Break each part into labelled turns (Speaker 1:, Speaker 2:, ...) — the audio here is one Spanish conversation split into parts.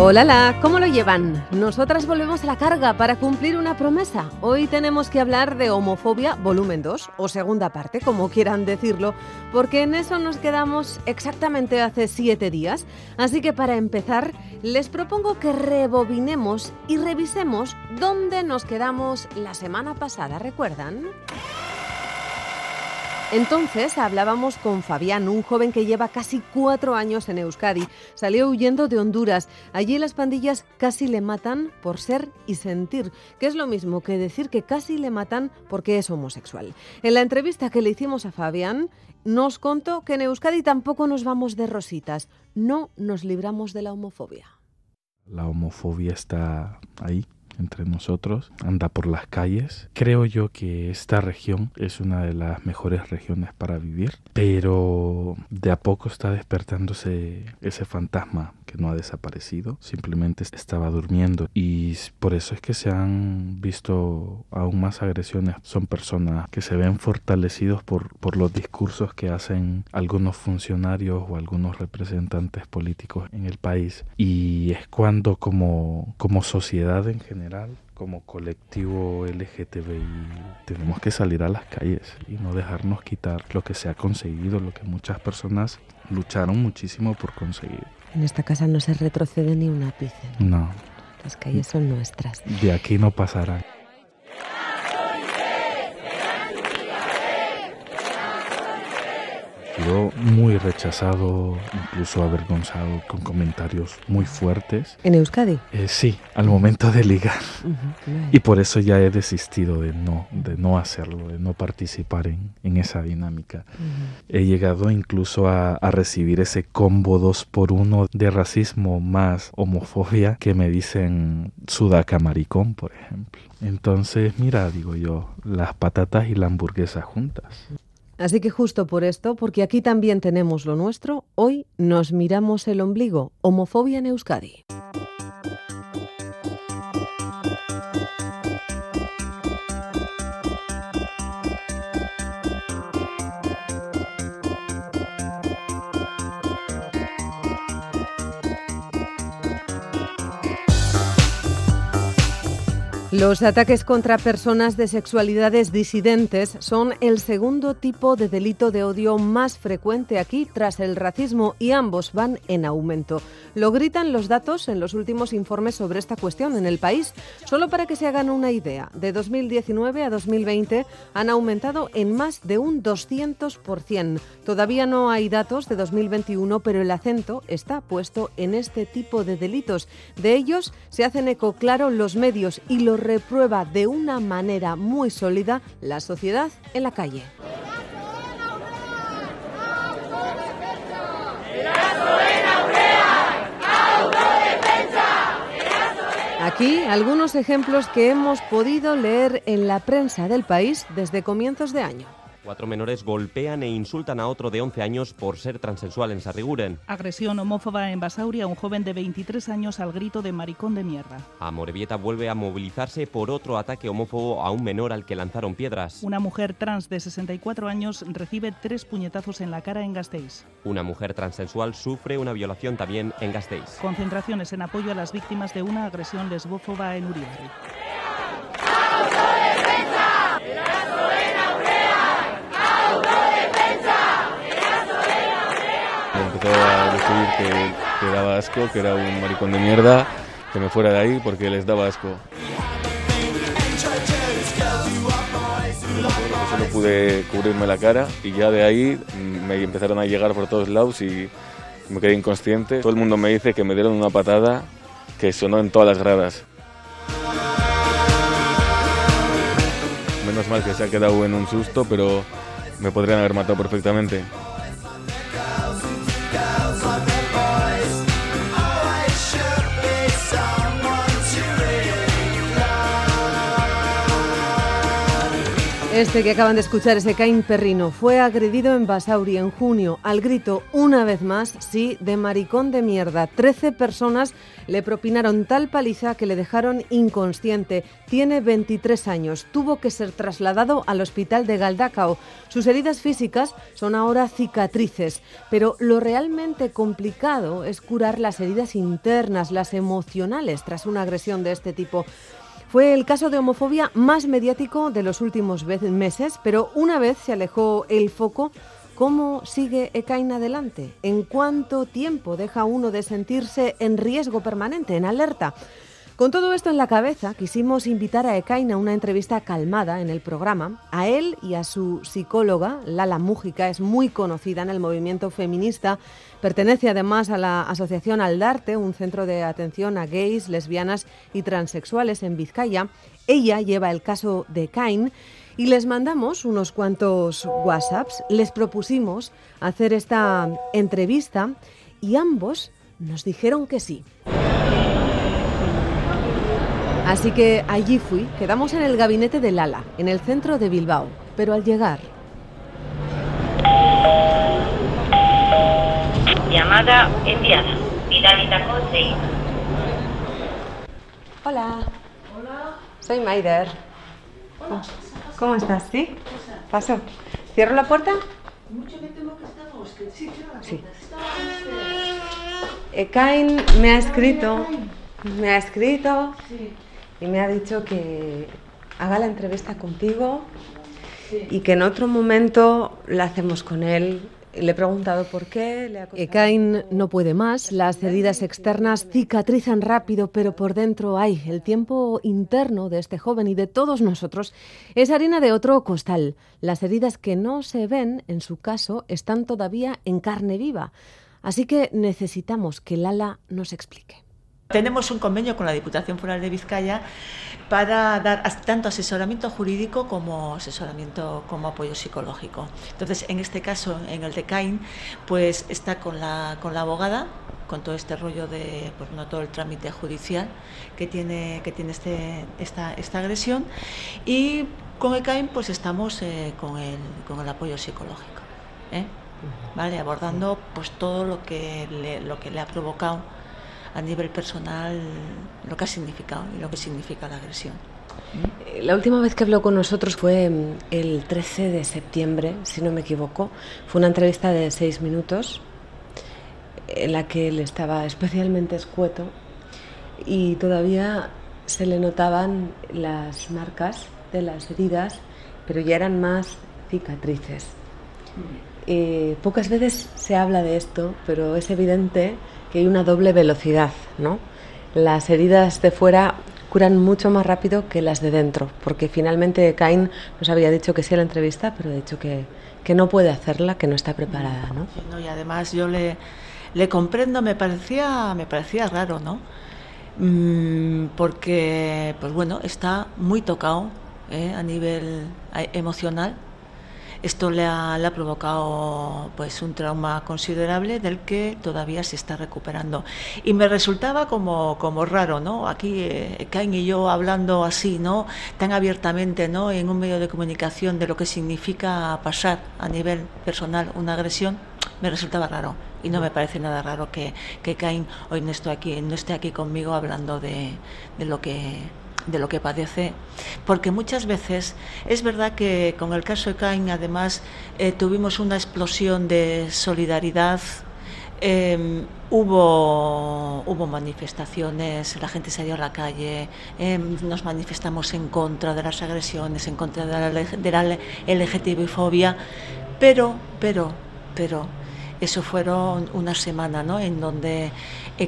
Speaker 1: Hola, ¿cómo lo llevan? Nosotras volvemos a la carga para cumplir una promesa. Hoy tenemos que hablar de homofobia volumen 2 o segunda parte, como quieran decirlo, porque en eso nos quedamos exactamente hace siete días. Así que para empezar, les propongo que rebobinemos y revisemos dónde nos quedamos la semana pasada, ¿recuerdan? Entonces hablábamos con Fabián, un joven que lleva casi cuatro años en Euskadi. Salió huyendo de Honduras. Allí las pandillas casi le matan por ser y sentir, que es lo mismo que decir que casi le matan porque es homosexual. En la entrevista que le hicimos a Fabián, nos contó que en Euskadi tampoco nos vamos de rositas, no nos libramos de la homofobia.
Speaker 2: La homofobia está ahí, entre nosotros, anda por las calles. Creo yo que esta región es una de las mejores regiones para vivir, pero de a poco está despertándose ese fantasma que no ha desaparecido, simplemente estaba durmiendo y por eso es que se han visto aún más agresiones. Son personas que se ven fortalecidos por, por los discursos que hacen algunos funcionarios o algunos representantes políticos en el país y es cuando como, como sociedad en general como colectivo LGTBI tenemos que salir a las calles y no dejarnos quitar lo que se ha conseguido, lo que muchas personas lucharon muchísimo por conseguir.
Speaker 1: En esta casa no se retrocede ni un ápice.
Speaker 2: No.
Speaker 1: Las calles son nuestras.
Speaker 2: De aquí no pasarán. Muy rechazado, incluso avergonzado, con comentarios muy fuertes.
Speaker 1: ¿En Euskadi?
Speaker 2: Eh, sí, al momento de ligar. Y por eso ya he desistido de no, de no hacerlo, de no participar en, en esa dinámica. He llegado incluso a, a, recibir ese combo dos por uno de racismo más homofobia que me dicen sudaca maricón, por ejemplo. Entonces, mira, digo yo, las patatas y la hamburguesa juntas.
Speaker 1: Así que justo por esto, porque aquí también tenemos lo nuestro, hoy nos miramos el ombligo, homofobia en Euskadi. Los ataques contra personas de sexualidades disidentes son el segundo tipo de delito de odio más frecuente aquí tras el racismo y ambos van en aumento. Lo gritan los datos en los últimos informes sobre esta cuestión en el país. Solo para que se hagan una idea, de 2019 a 2020 han aumentado en más de un 200%. Todavía no hay datos de 2021, pero el acento está puesto en este tipo de delitos. De ellos se hacen eco claro los medios y los reprueba de una manera muy sólida la sociedad en la calle. Aquí algunos ejemplos que hemos podido leer en la prensa del país desde comienzos de año.
Speaker 3: Cuatro menores golpean e insultan a otro de 11 años por ser transexual en Sarriguren.
Speaker 4: Agresión homófoba en Basauria a un joven de 23 años al grito de maricón de mierda.
Speaker 3: Amorebieta vuelve a movilizarse por otro ataque homófobo a un menor al que lanzaron piedras.
Speaker 4: Una mujer trans de 64 años recibe tres puñetazos en la cara en Gasteiz.
Speaker 3: Una mujer transexual sufre una violación también en Gasteiz.
Speaker 4: Concentraciones en apoyo a las víctimas de una agresión lesbófoba en Uribarri.
Speaker 5: Empezó a decir que, que, daba asco, que era un maricón de mierda, que me fuera de ahí porque les daba asco. Solo pude cubrirme la cara y ya de ahí me empezaron a llegar por todos lados y me quedé inconsciente. Todo el mundo me dice que me dieron una patada que sonó en todas las gradas. Menos mal que se ha quedado en un susto, pero me podrían haber matado perfectamente.
Speaker 1: Este que acaban de escuchar, ese Caín Perrino, fue agredido en Basauri en junio al grito, una vez más, sí, de maricón de mierda. Trece personas le propinaron tal paliza que le dejaron inconsciente. Tiene 23 años. Tuvo que ser trasladado al hospital de Galdacao. Sus heridas físicas son ahora cicatrices, pero lo realmente complicado es curar las heridas internas, las emocionales, tras una agresión de este tipo. Fue el caso de homofobia más mediático de los últimos meses, pero una vez se alejó el foco, ¿cómo sigue Ekain adelante? ¿En cuánto tiempo deja uno de sentirse en riesgo permanente, en alerta? Con todo esto en la cabeza, quisimos invitar a Ekain a una entrevista calmada en el programa. A él y a su psicóloga, Lala Mújica, es muy conocida en el movimiento feminista. Pertenece además a la Asociación Aldarte, un centro de atención a gays, lesbianas y transexuales en Vizcaya. Ella lleva el caso de Ekain y les mandamos unos cuantos WhatsApps. Les propusimos hacer esta entrevista y ambos nos dijeron que sí. Así que allí fui, quedamos en el gabinete de Lala, en el centro de Bilbao, pero al llegar...
Speaker 6: Llamada enviada. Seis.
Speaker 1: Hola. Hola. Soy Maider. Hola. ¿Cómo estás? ¿Sí? Paso. ¿Cierro la puerta? Mucho que tengo que estar Sí, sí. Ekain me ha escrito. Me ha escrito. Sí y me ha dicho que haga la entrevista contigo y que en otro momento la hacemos con él. Le he preguntado por qué. Le Ekain no puede más. Las heridas externas cicatrizan rápido, pero por dentro hay. El tiempo interno de este joven y de todos nosotros es harina de otro costal. Las heridas que no se ven, en su caso, están todavía en carne viva. Así que necesitamos que Lala nos explique.
Speaker 7: Tenemos un convenio con la Diputación Foral de Vizcaya para dar tanto asesoramiento jurídico como asesoramiento como apoyo psicológico. Entonces, en este caso, en el de CAIN, pues está con la, con la abogada, con todo este rollo de, pues no todo el trámite judicial que tiene, que tiene este, esta, esta agresión, y con el CAIN pues estamos eh, con, el, con el apoyo psicológico, ¿eh? ¿vale? abordando pues todo lo que lo que le ha provocado a nivel personal lo que ha significado y lo que significa la agresión.
Speaker 1: Eh, la última vez que habló con nosotros fue mm, el 13 de septiembre, si no me equivoco. Fue una entrevista de seis minutos en la que él estaba especialmente escueto y todavía se le notaban las marcas de las heridas, pero ya eran más cicatrices. Eh, pocas veces se habla de esto, pero es evidente que hay una doble velocidad, ¿no? Las heridas de fuera curan mucho más rápido que las de dentro, porque finalmente Cain nos había dicho que sí a la entrevista, pero ha dicho que, que no puede hacerla, que no está preparada, ¿no?
Speaker 7: y además yo le, le comprendo, me parecía, me parecía raro, ¿no? Mm, porque, pues bueno, está muy tocado ¿eh? a nivel eh, emocional esto le ha, provocado pues un trauma considerable del que todavía se está recuperando. Y me resultaba como, como raro, ¿no? Aquí eh, y yo hablando así, ¿no? Tan abiertamente, ¿no? En un medio de comunicación de lo que significa pasar a nivel personal una agresión, me resultaba raro. Y no me parece nada raro que, que Cain hoy no esté aquí, no esté aquí conmigo hablando de, de lo que de lo que padece, porque muchas veces es verdad que con el caso de Cain además eh, tuvimos una explosión de solidaridad. Em, hubo, hubo manifestaciones, la gente salió a la calle, em, nos manifestamos en contra de las agresiones, en contra de la, de la LGTB-fobia, pero, pero, pero, eso fueron una semana ¿no? en donde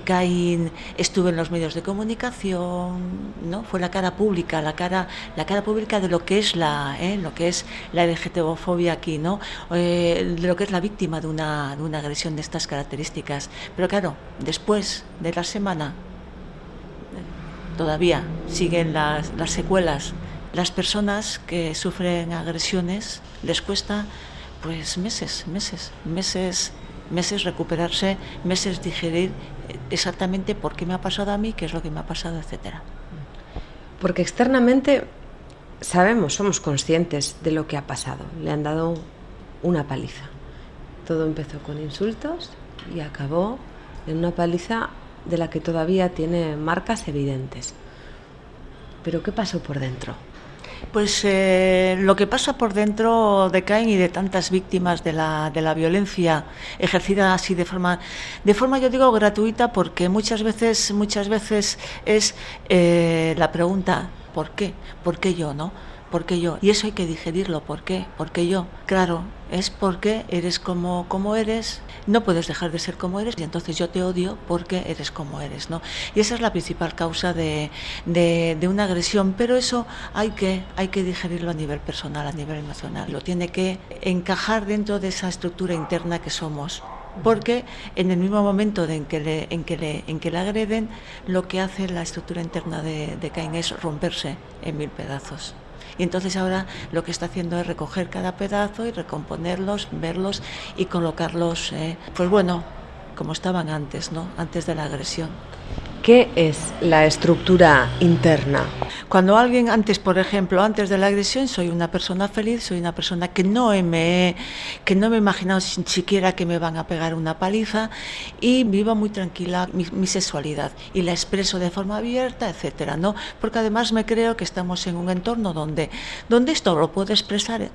Speaker 7: Caín estuvo en los medios de comunicación, ¿no? fue la cara pública, la cara, la cara pública de lo que es la, ¿eh? lo que es la LGTB-fobia aquí, ¿no? Eh, de lo que es la víctima de una, de una agresión de estas características. Pero claro, después de la semana todavía siguen las, las secuelas. Las personas que sufren agresiones les cuesta pues meses, meses, meses meses recuperarse, meses digerir exactamente por qué me ha pasado a mí, qué es lo que me ha pasado, etcétera.
Speaker 1: Porque externamente sabemos, somos conscientes de lo que ha pasado. Le han dado una paliza. Todo empezó con insultos y acabó en una paliza de la que todavía tiene marcas evidentes. Pero ¿qué pasó por dentro?
Speaker 7: Pues eh, lo que pasa por dentro de Cain y de tantas víctimas de la, de la violencia ejercida así de forma, de forma yo digo gratuita, porque muchas veces, muchas veces es eh, la pregunta ¿por qué? ¿Por qué yo, no? ¿Por qué yo? Y eso hay que digerirlo. ¿Por qué? ¿Por qué yo? Claro, es porque eres como, como eres, no puedes dejar de ser como eres y entonces yo te odio porque eres como eres, ¿no? Y esa es la principal causa de, de, de una agresión, pero eso hay que, hay que digerirlo a nivel personal, a nivel emocional. Lo tiene que encajar dentro de esa estructura interna que somos porque en el mismo momento en, que le, en, que le, en que le agreden, lo que hace la estructura interna de, de Cain es romperse en mil pedazos. Y entonces ahora lo que está haciendo es recoger cada pedazo y recomponerlos, verlos y colocarlos, eh, pues bueno, como estaban antes, ¿no? Antes de la agresión.
Speaker 1: ¿Qué es la estructura interna?
Speaker 7: Cuando alguien antes, por ejemplo, antes de la agresión, soy una persona feliz, soy una persona que no me que no me he imaginado siquiera que me van a pegar una paliza y vivo muy tranquila mi, mi sexualidad y la expreso de forma abierta, etcétera, ¿no? Porque además me creo que estamos en un entorno donde donde esto lo puedo expresar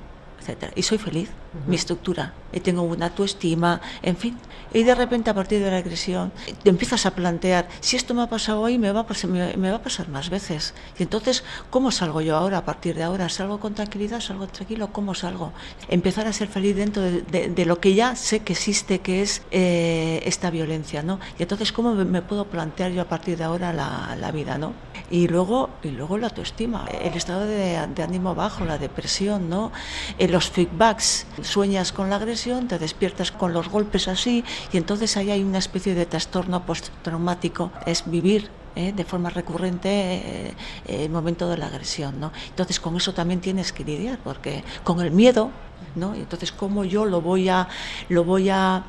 Speaker 7: etcétera. Y soy feliz, uh -huh. mi estructura, y tengo una autoestima, en fin. Y de repente a partir de la agresión te empiezas a plantear, si esto me ha pasado hoy, me va a pasar, me, me va a pasar más veces. Y entonces, ¿cómo salgo yo ahora a partir de ahora? ¿Salgo con tranquilidad? ¿Salgo tranquilo? ¿Cómo salgo? Empezar a ser feliz dentro de, de, de lo que ya sé que existe, que es eh, esta violencia, ¿no? Y entonces, ¿cómo me, me puedo plantear yo a partir de ahora la, la vida, ¿no? Y luego, y luego la autoestima, el estado de, de ánimo bajo, la depresión, ¿no? El los feedbacks, sueñas con la agresión, te despiertas con los golpes así y entonces ahí hay una especie de trastorno postraumático, es vivir ¿eh? de forma recurrente eh, el momento de la agresión. ¿no? Entonces con eso también tienes que lidiar, porque con el miedo, ¿no? entonces cómo yo lo voy a, lo voy a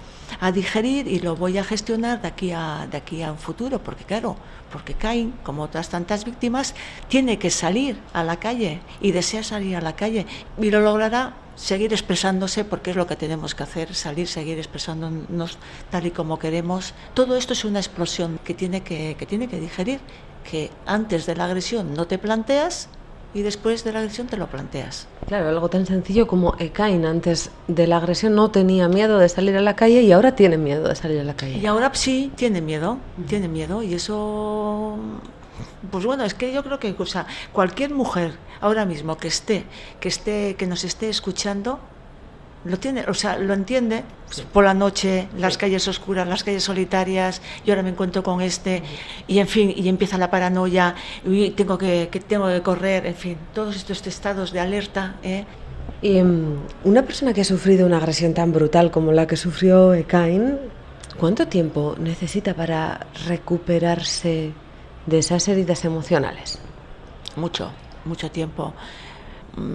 Speaker 7: digerir y lo voy a gestionar de aquí a, de aquí a un futuro, porque claro, porque Cain, como otras tantas víctimas, tiene que salir a la calle y desea salir a la calle y lo logrará seguir expresándose porque es lo que tenemos que hacer, salir, seguir expresándonos tal y como queremos. Todo esto es una explosión que tiene que, que, tiene que digerir, que antes de la agresión no te planteas y después de la agresión te lo planteas.
Speaker 1: Claro, algo tan sencillo como Cain antes de la agresión no tenía miedo de salir a la calle y ahora tiene miedo de salir a la calle.
Speaker 7: Y ahora sí tiene miedo, uh -huh. tiene miedo y eso pues bueno, es que yo creo que o sea, cualquier mujer ahora mismo que esté, que esté, que nos esté escuchando, lo tiene, o sea, lo entiende sí. por la noche, las sí. calles oscuras, las calles solitarias, yo ahora me encuentro con este, y en fin, y empieza la paranoia, y tengo que, que tengo que correr, en fin, todos estos estados de alerta, ¿eh?
Speaker 1: Y um, una persona que ha sufrido una agresión tan brutal como la que sufrió Cain, ¿cuánto tiempo necesita para recuperarse de esas heridas emocionales?
Speaker 7: Mucho, mucho tiempo.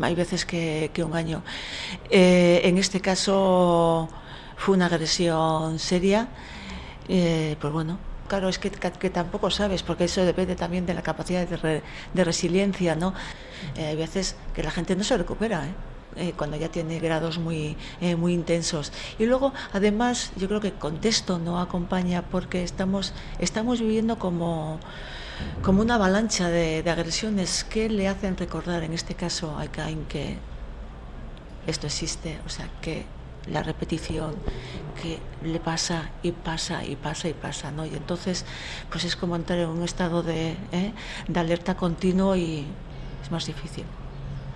Speaker 7: Hay veces que, que un año. Eh, en este caso fue una agresión seria. Eh, pues bueno, claro, es que, que, tampoco sabes, porque eso depende también de la capacidad de, re, de resiliencia, ¿no? Eh, hay veces que la gente no se recupera, ¿eh? Cuando ya tiene grados muy, muy intensos. Y luego, además, yo creo que contexto no acompaña porque estamos, estamos viviendo como, como una avalancha de, de agresiones que le hacen recordar, en este caso a Cain, que esto existe, o sea, que la repetición que le pasa y pasa y pasa y pasa, ¿no? Y entonces, pues es como entrar en un estado de, ¿eh? de alerta continuo y es más difícil.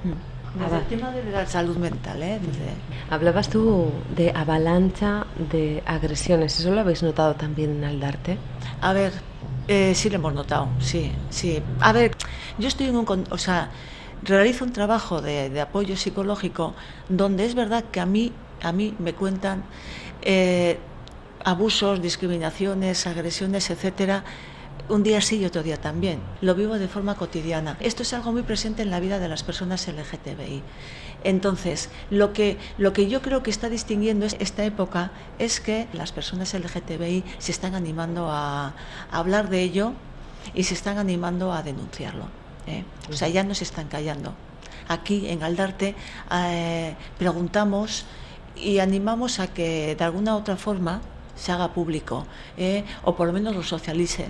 Speaker 7: Mm. Desde el tema de la salud mental, ¿eh? Desde...
Speaker 1: Hablabas tú de avalancha de agresiones, ¿eso lo habéis notado también en Aldarte?
Speaker 7: A ver, eh, sí lo hemos notado, sí, sí. A ver, yo estoy en un... O sea, realizo un trabajo de, apoyo psicológico donde es verdad que a mí, a mí me cuentan eh, abusos, discriminaciones, agresiones, etcétera, un día sí y otro día también. Lo vivo de forma cotidiana. Esto es algo muy presente en la vida de las personas LGTBI. Entonces, lo que, lo que yo creo que está distinguiendo esta época es que las personas LGTBI se están animando a, hablar de ello y se están animando a denunciarlo. ¿eh? O sea, ya no se están callando. aquí en Aldarte eh, preguntamos y animamos a que de alguna otra forma se haga público eh, o por lo menos lo socialices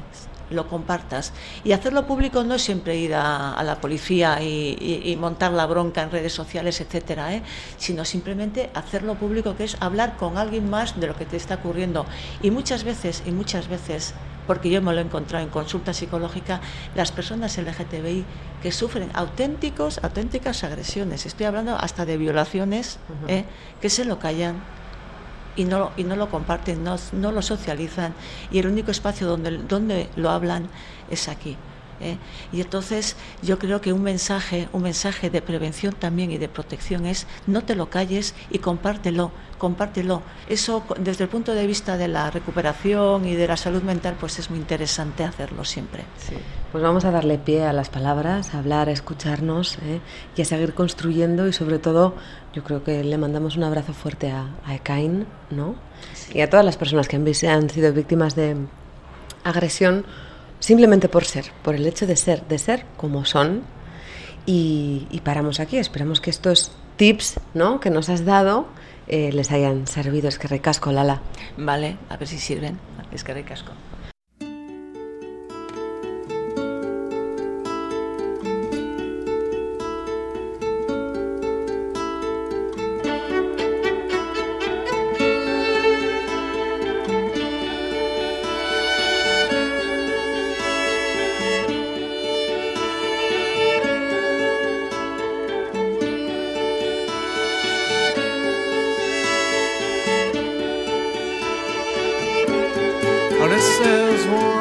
Speaker 7: lo compartas. Y hacerlo público no es siempre ir a, la policía y, montar la bronca en redes sociales, etcétera, ¿eh? sino simplemente hacerlo público, que es hablar con alguien más de lo que te está ocurriendo. Y muchas veces, y muchas veces, porque yo me lo he encontrado en consulta psicológica, las personas LGTBI que sufren auténticos, auténticas agresiones, estoy hablando hasta de violaciones, ¿eh? que se lo callan y no, y no lo comparten, no, no lo socializan y el único espacio donde, donde lo hablan es aquí. ¿eh? Y entonces yo creo que un mensaje, un mensaje de prevención también y de protección es no te lo calles y compártelo, compártelo. Eso desde el punto de vista de la recuperación y de la salud mental, pues es muy interesante hacerlo siempre.
Speaker 1: Pues vamos a darle pie a las palabras, a hablar, a escucharnos ¿eh? y a seguir construyendo y sobre todo yo creo que le mandamos un abrazo fuerte a, a Ekain, ¿no? Y a todas las personas que han, han sido víctimas de agresión simplemente por ser, por el hecho de ser, de ser como son. Y, paramos aquí. Esperamos que estos tips ¿no? que nos has dado eh, les hayan servido. Es que recasco, Lala.
Speaker 7: Vale, a ver si sirven. Es que recasco. is one.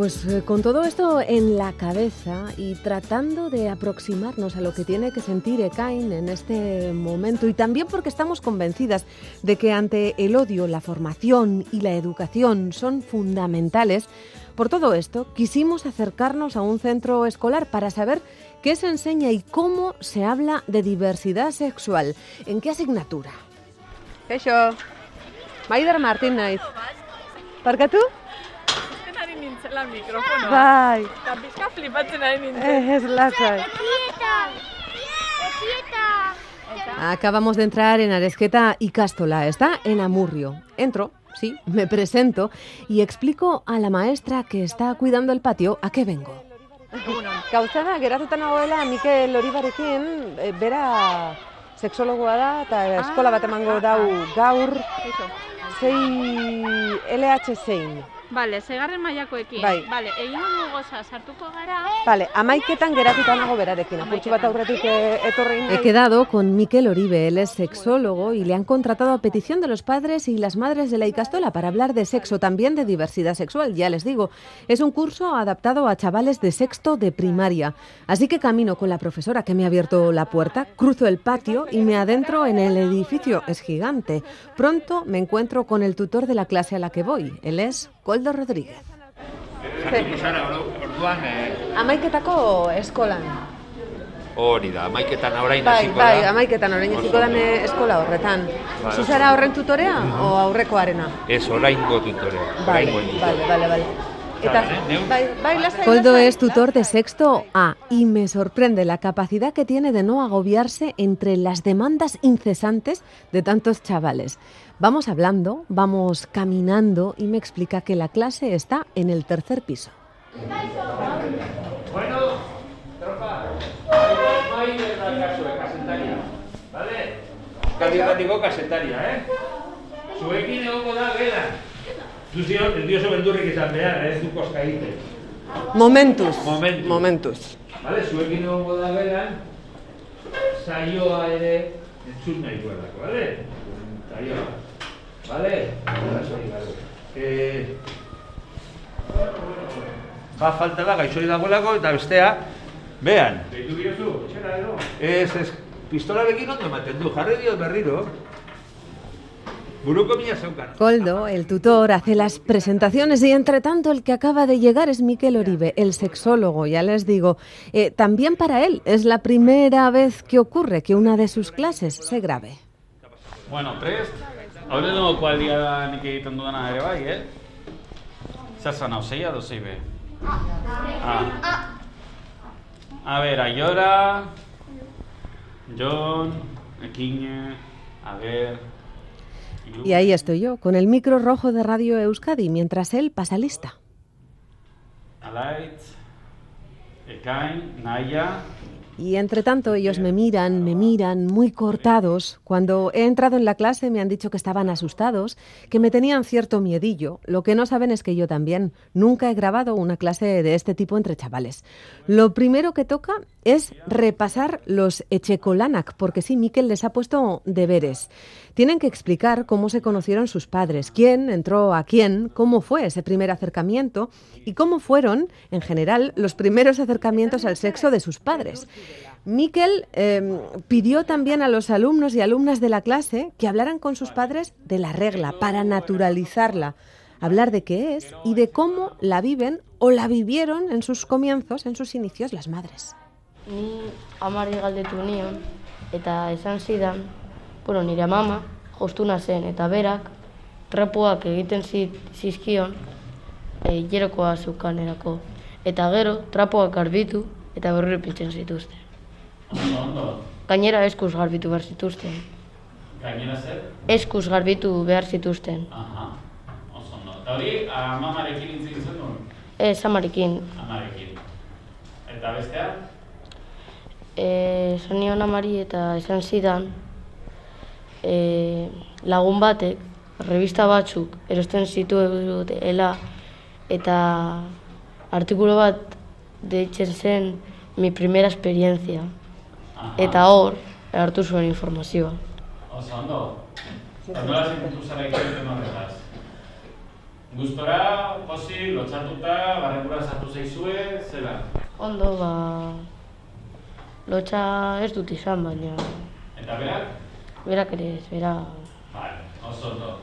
Speaker 1: Pues eh, con todo esto en la cabeza y tratando de aproximarnos a lo que tiene que sentir Ekain en este momento y también porque estamos convencidas de que ante el odio la formación y la educación son fundamentales, por todo esto quisimos acercarnos a un centro escolar para saber qué se enseña y cómo se habla de diversidad sexual. ¿En qué asignatura? Eso. Martínez. ¿Para tú?
Speaker 8: Nintzela mikrofono.
Speaker 1: Bai.
Speaker 8: Eta pizka flipatzen ari nintzen.
Speaker 1: Eh, ez lasai. Acabamos de entrar en Aresqueta y Castola, está en Amurrio. Entro, sí, me presento y explico a la maestra que está cuidando el patio a qué vengo. Gauza da, geratuta nagoela Mikel Oribarekin, e, bera seksologoa da eta eskola bat emango dau gaur, sei LH zein.
Speaker 8: Vale, segarren mailakoekin.
Speaker 1: Bai.
Speaker 8: Vale, egingo dugu goza, sartuko gara.
Speaker 1: Vale, amaiketan geratuta nago berarekin. Apurtxu bat aurretik eh, etorri He quedado con Miquel Oribe, él es sexólogo y le han contratado a petición de los padres y las madres de la Icastola para hablar de sexo, también de diversidad sexual, ya les digo. Es un curso adaptado a chavales de sexto de primaria. Así que camino con la profesora que me ha abierto la puerta, cruzo el patio y me adentro en el edificio. Es gigante. Pronto me encuentro con el tutor de la clase a la que voy. Él es Koldo Rodríguez.
Speaker 9: orduan... Eh...
Speaker 1: Amaiketako eskolan.
Speaker 9: Hori da, amaiketan orain
Speaker 1: bai, hasiko bai, da. Bai, amaiketan orain hasiko da eskola horretan. Bai, Zuzara horren tutorea o aurrekoarena?
Speaker 9: Ez, oraingo tutorea.
Speaker 1: Vale, vale, vale, vale. Coldo es tutor de sexto A y me sorprende la capacidad que tiene de no agobiarse entre las demandas incesantes de tantos chavales. Vamos hablando, vamos caminando y me explica que la clase está en el tercer piso. Bueno, tropa,
Speaker 9: ¿eh? Zuzio, el dioso beldurrik izan behar, ez du koska egiten.
Speaker 1: Momentuz.
Speaker 9: Momentuz.
Speaker 1: Momentuz.
Speaker 9: Vale, zuekin egongo da beran, saioa ere entzun nahi duelako, vale? Saioa. Vale? Eh, ba, falta da, gaixoi dagoelako, eta bestea, behan. Deitu biozu, etxera edo? Ez, ez, pistola bekin ondo ematen du, jarri dio berriro. Buruko mina zeukan.
Speaker 1: Coldo, el tutor, hace las presentaciones y entre tanto el que acaba de llegar es Miquel Oribe, el sexólogo, ya les digo. Eh, también para él es la primera vez que ocurre que una de sus clases se grabe.
Speaker 10: Bueno, prest? Ere bai, eh? Zer zan hau, zeia edo zei be? Ah. A ver, Ayora, John, Ekiñe, a ver...
Speaker 1: Y ahí estoy yo, con el micro rojo de Radio Euskadi, mientras él pasa lista.
Speaker 10: Alaitz, Ekain, Naya...
Speaker 1: Y entre tanto ellos me miran, me miran, muy cortados. Cuando he entrado en la clase me han dicho que estaban asustados, que me tenían cierto miedillo. Lo que no saben es que yo también nunca he grabado una clase de este tipo entre chavales. Lo primero que toca es repasar los Echecolanak, porque sí, Miquel les ha puesto deberes. Tienen que explicar cómo se conocieron sus padres, quién entró a quién, cómo fue ese primer acercamiento y cómo fueron, en general, los primeros acercamientos al sexo de sus padres. Miquel eh, pidió también a los alumnos y alumnas de la clase que hablaran con sus padres de la regla para naturalizarla, hablar de qué es y de cómo la viven o la vivieron en sus comienzos, en sus inicios, las madres.
Speaker 11: Ni amari galdetu nion, eta esan zidan, bueno, nire mama, jostuna zen, eta berak, trapuak egiten zi- zizkion, e, jerokoa zukanerako. Eta gero, trapuak garbitu, eta berriro pintzen zituzten. Gainera eskuz garbitu behar zituzten.
Speaker 10: Gainera zer?
Speaker 11: Eskuz garbitu behar zituzten.
Speaker 10: Aha, oso ondo. Eta hori, amamarekin intzik zenuen?
Speaker 11: Ez amarekin,
Speaker 10: Amarekin. Eta bestea?
Speaker 11: e, esan nion amari eta esan zidan, e, lagun batek, revista batzuk erosten zituela eta artikulu bat deitzen zen mi primera experiencia. Eta hor, hartu zuen informazioa.
Speaker 10: Oso ondo. Eta nola sentitu zara egiten horretaz? Gustora, posi, lotxatuta, barrekura sartu zaizue, zela?
Speaker 11: Ondo, ba, lotxa ez dut izan, baina
Speaker 10: Eta berak?
Speaker 11: Ere bera...
Speaker 10: Vale, oso.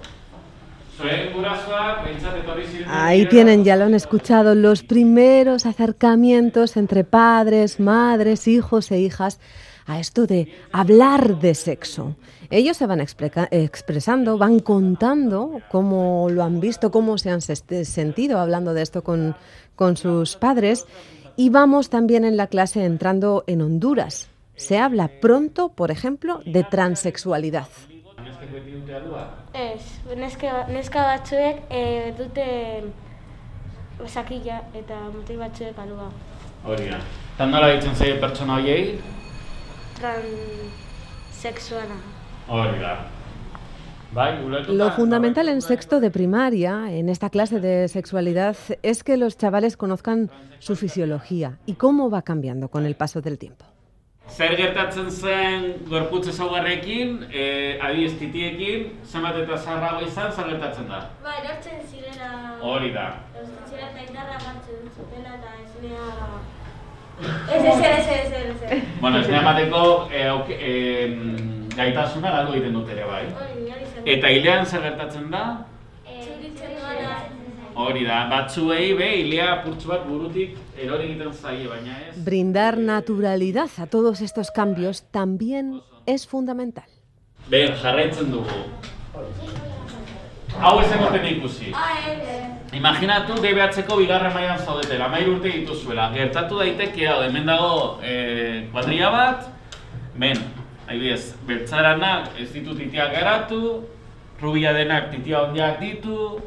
Speaker 1: Ahí tienen, ya lo han escuchado, los primeros acercamientos entre padres, madres, hijos e hijas a esto de hablar de sexo. Ellos se van expresando, van contando cómo lo han visto, cómo se han sentido hablando de esto con, con sus padres. Y vamos también en la clase entrando en Honduras. Se habla pronto, por ejemplo, de transexualidad.
Speaker 12: Ez, neska, neska batzuek e, dute sakila eta mutil batzuek alua.
Speaker 10: Hori da. Eta nola ditzen zaie pertsona horiei?
Speaker 12: Transexuala.
Speaker 10: Hori da.
Speaker 1: Lo fundamental en sexto de primaria, en esta clase de sexualidad, es que los chavales conozcan su fisiología y cómo va cambiando con el paso del tiempo.
Speaker 10: Zer gertatzen zen gorputz ezaugarrekin, eh, adibidez titiekin, zenbat eta zaharrago izan, zer gertatzen da?
Speaker 12: Ba, erortzen zirela...
Speaker 10: Hori da.
Speaker 12: Erortzen zirela eta indarra batzen zutela eta. Ez, ez, ez, ez, ez, ez.
Speaker 10: Bueno, esnea emateko eh, auk- em, gaitasuna galdu egiten dut ere bai.
Speaker 12: Hori, hori zen.
Speaker 10: Eta hilean zer gertatzen da? Hori da, batzuei be, hilea purtsu bat burutik erori egiten zaie, baina ez.
Speaker 1: Brindar naturalidad a todos estos cambios también es fundamental.
Speaker 10: Ben, jarraitzen dugu. Hau ez emoten ikusi. Imaginatu gehi behatzeko bigarren mailan zaudetela, amairu urte dituzuela. Gertatu daiteke hau, hemen dago eh, kuadria bat, ben, adibidez, bertzaranak ez ditu titiak garatu, rubia denak titia ondiak ditu,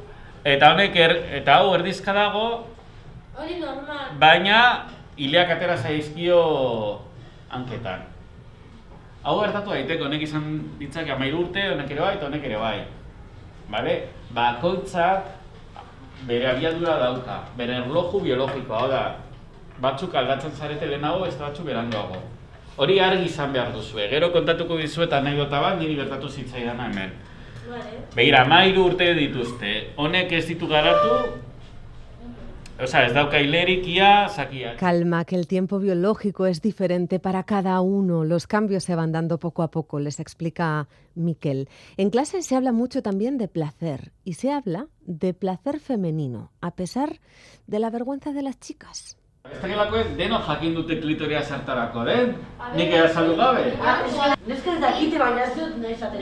Speaker 10: eta honek er, eta hau erdizka dago,
Speaker 12: Hori normal.
Speaker 10: baina hileak atera zaizkio hanketan. Hau gertatu daiteke, honek izan ditzake amairu urte, honek ere bai, eta honek ere bai. Bale? Bakoitzak bere abiadura dauka, bere erloju biologikoa, hau da, batzuk aldatzen zarete lehenago, ez batzuk beranduago. Hori argi izan behar duzue. Gero kontatuko dizuet anekdota bat, niri gertatu zitzaidana hemen.
Speaker 12: Vale.
Speaker 10: Begira, amairu urte dituzte. Honek ez ditu garatu, Osea, ez dauka hilerik ia zakiak.
Speaker 1: Calma, que el tiempo biológico es diferente para cada uno. Los cambios se van dando poco a poco, les explica Miquel. En clase se habla mucho también de placer y se habla de placer femenino, a pesar de la vergüenza de las chicas.
Speaker 10: Ez dakelakoek denok jakin dute klitoria zertarako, den? Nik ere saldu gabe?
Speaker 13: Neska ez dakite baina ez dut nahi zaten.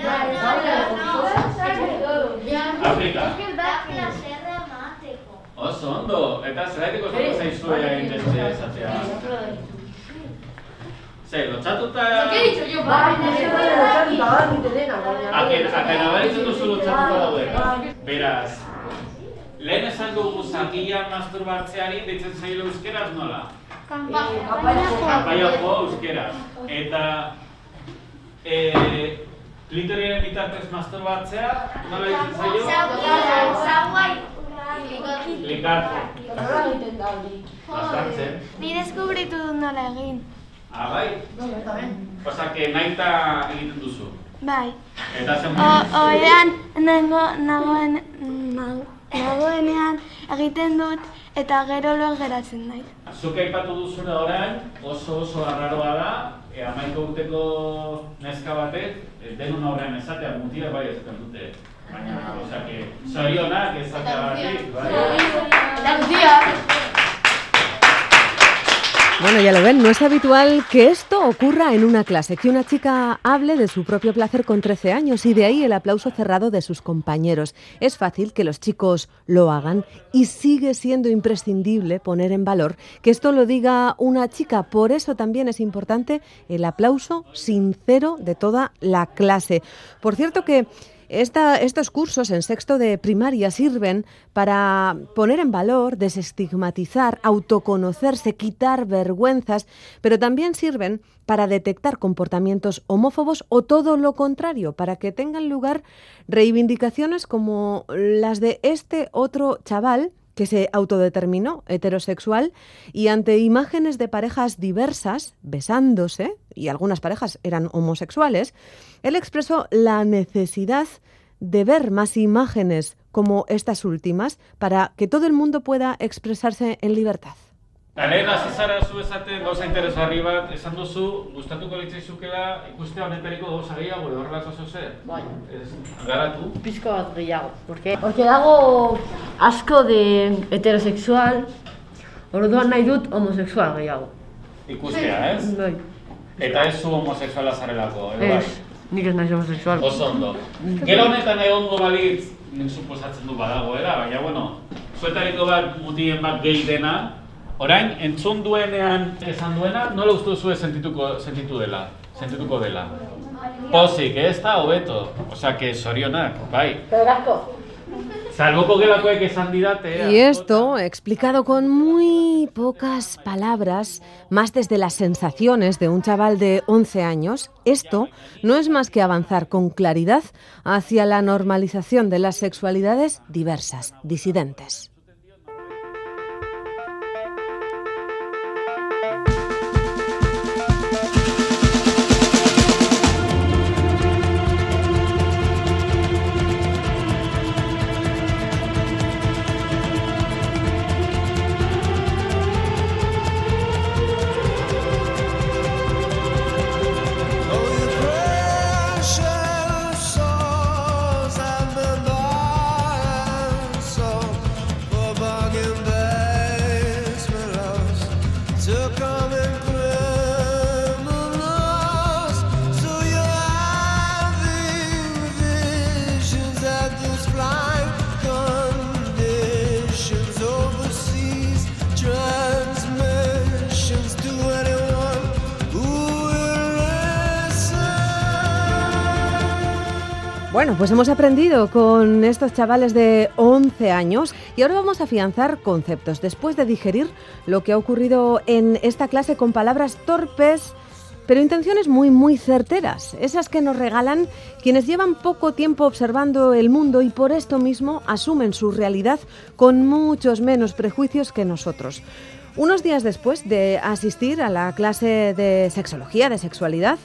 Speaker 10: Afrika. Oso ondo, eta zeraitik oso zaizue egin beste esatea. Zer, lotxatuta... Aken, aken abaritzen duzu lotxatuta daude. Beraz, lehen esan dugu zakia masturbatzeari deitzen zailo euskeraz nola? Kanpaioko euskeraz. Eta... Eh, klitoriaren bitartez masturbatzea, nola deitzen zailo? Likatu. Bastartzen.
Speaker 12: Ni deskubritu dut nola egin.
Speaker 10: Ah, bai? Osa, que naita egiten duzu.
Speaker 12: Bai.
Speaker 10: Eta zen...
Speaker 12: Oean, nengo, nagoen, nago, nagoenean egiten dut eta gero lo geratzen naiz.
Speaker 10: Zuk aipatu duzune orain, oso oso arraroa da, e, amaiko urteko neska batek, e, denon aurrean esatea, mutila bai esaten dute. Baina, osea, que zorionak esatea batik, bai.
Speaker 1: Bueno, ya lo ven, no es habitual que esto ocurra en una clase, que una chica hable de su propio placer con 13 años y de ahí el aplauso cerrado de sus compañeros. Es fácil que los chicos lo hagan y sigue siendo imprescindible poner en valor que esto lo diga una chica. Por eso también es importante el aplauso sincero de toda la clase. Por cierto que esta- estos cursos en sexto de primaria sirven para poner en valor, desestigmatizar, autoconocerse, quitar vergüenzas, pero también sirven para detectar comportamientos homófobos o todo lo contrario, para que tengan lugar reivindicaciones como las de este otro chaval que se autodeterminó heterosexual y ante imágenes de parejas diversas besándose, y algunas parejas eran homosexuales, él expresó la necesidad de ver más imágenes como estas últimas para que todo el mundo pueda expresarse en libertad.
Speaker 10: Lehen hasi zara zu esaten gauza interesgarri bat, esan duzu, gustatuko litzaizukela ikustea honetariko gauza gehiago edo horrelako zozer?
Speaker 13: Bai.
Speaker 10: Ez, garatu?
Speaker 13: Pizko bat gehiago. Porque, porque dago asko de heterosexual, orduan nahi dut homosexual gehiago.
Speaker 10: Ikustea, ez?
Speaker 13: Bai.
Speaker 10: Eta ez zu homosexuala zarelako, edo bai?
Speaker 13: Ez, nik ez naiz homosexual.
Speaker 10: Oso ondo. Gero honetan egongo balitz, nik suposatzen du badagoela, baina bueno, zuetariko bat mutien bat gehi dena, orain entzun duenean esan duena, nola uste duzu sentituko, sentitu dela, sentituko dela. Pozik, ez da, hobeto. Osea, que sorionak, bai.
Speaker 13: Asko.
Speaker 10: Salboko gelakoek esan didate,
Speaker 1: Y esto, explicado con muy pocas palabras, más desde las sensaciones de un chaval de 11 años, esto no es más que avanzar con claridad hacia la normalización de las sexualidades diversas, disidentes. Bueno, pues hemos aprendido con estos chavales de 11 años y ahora vamos a afianzar conceptos después de digerir lo que ha ocurrido en esta clase con palabras torpes, pero intenciones muy, muy certeras, esas que nos regalan quienes llevan poco tiempo observando el mundo y por esto mismo asumen su realidad con muchos menos prejuicios que nosotros. Unos días después de asistir a la clase de sexología, de sexualidad,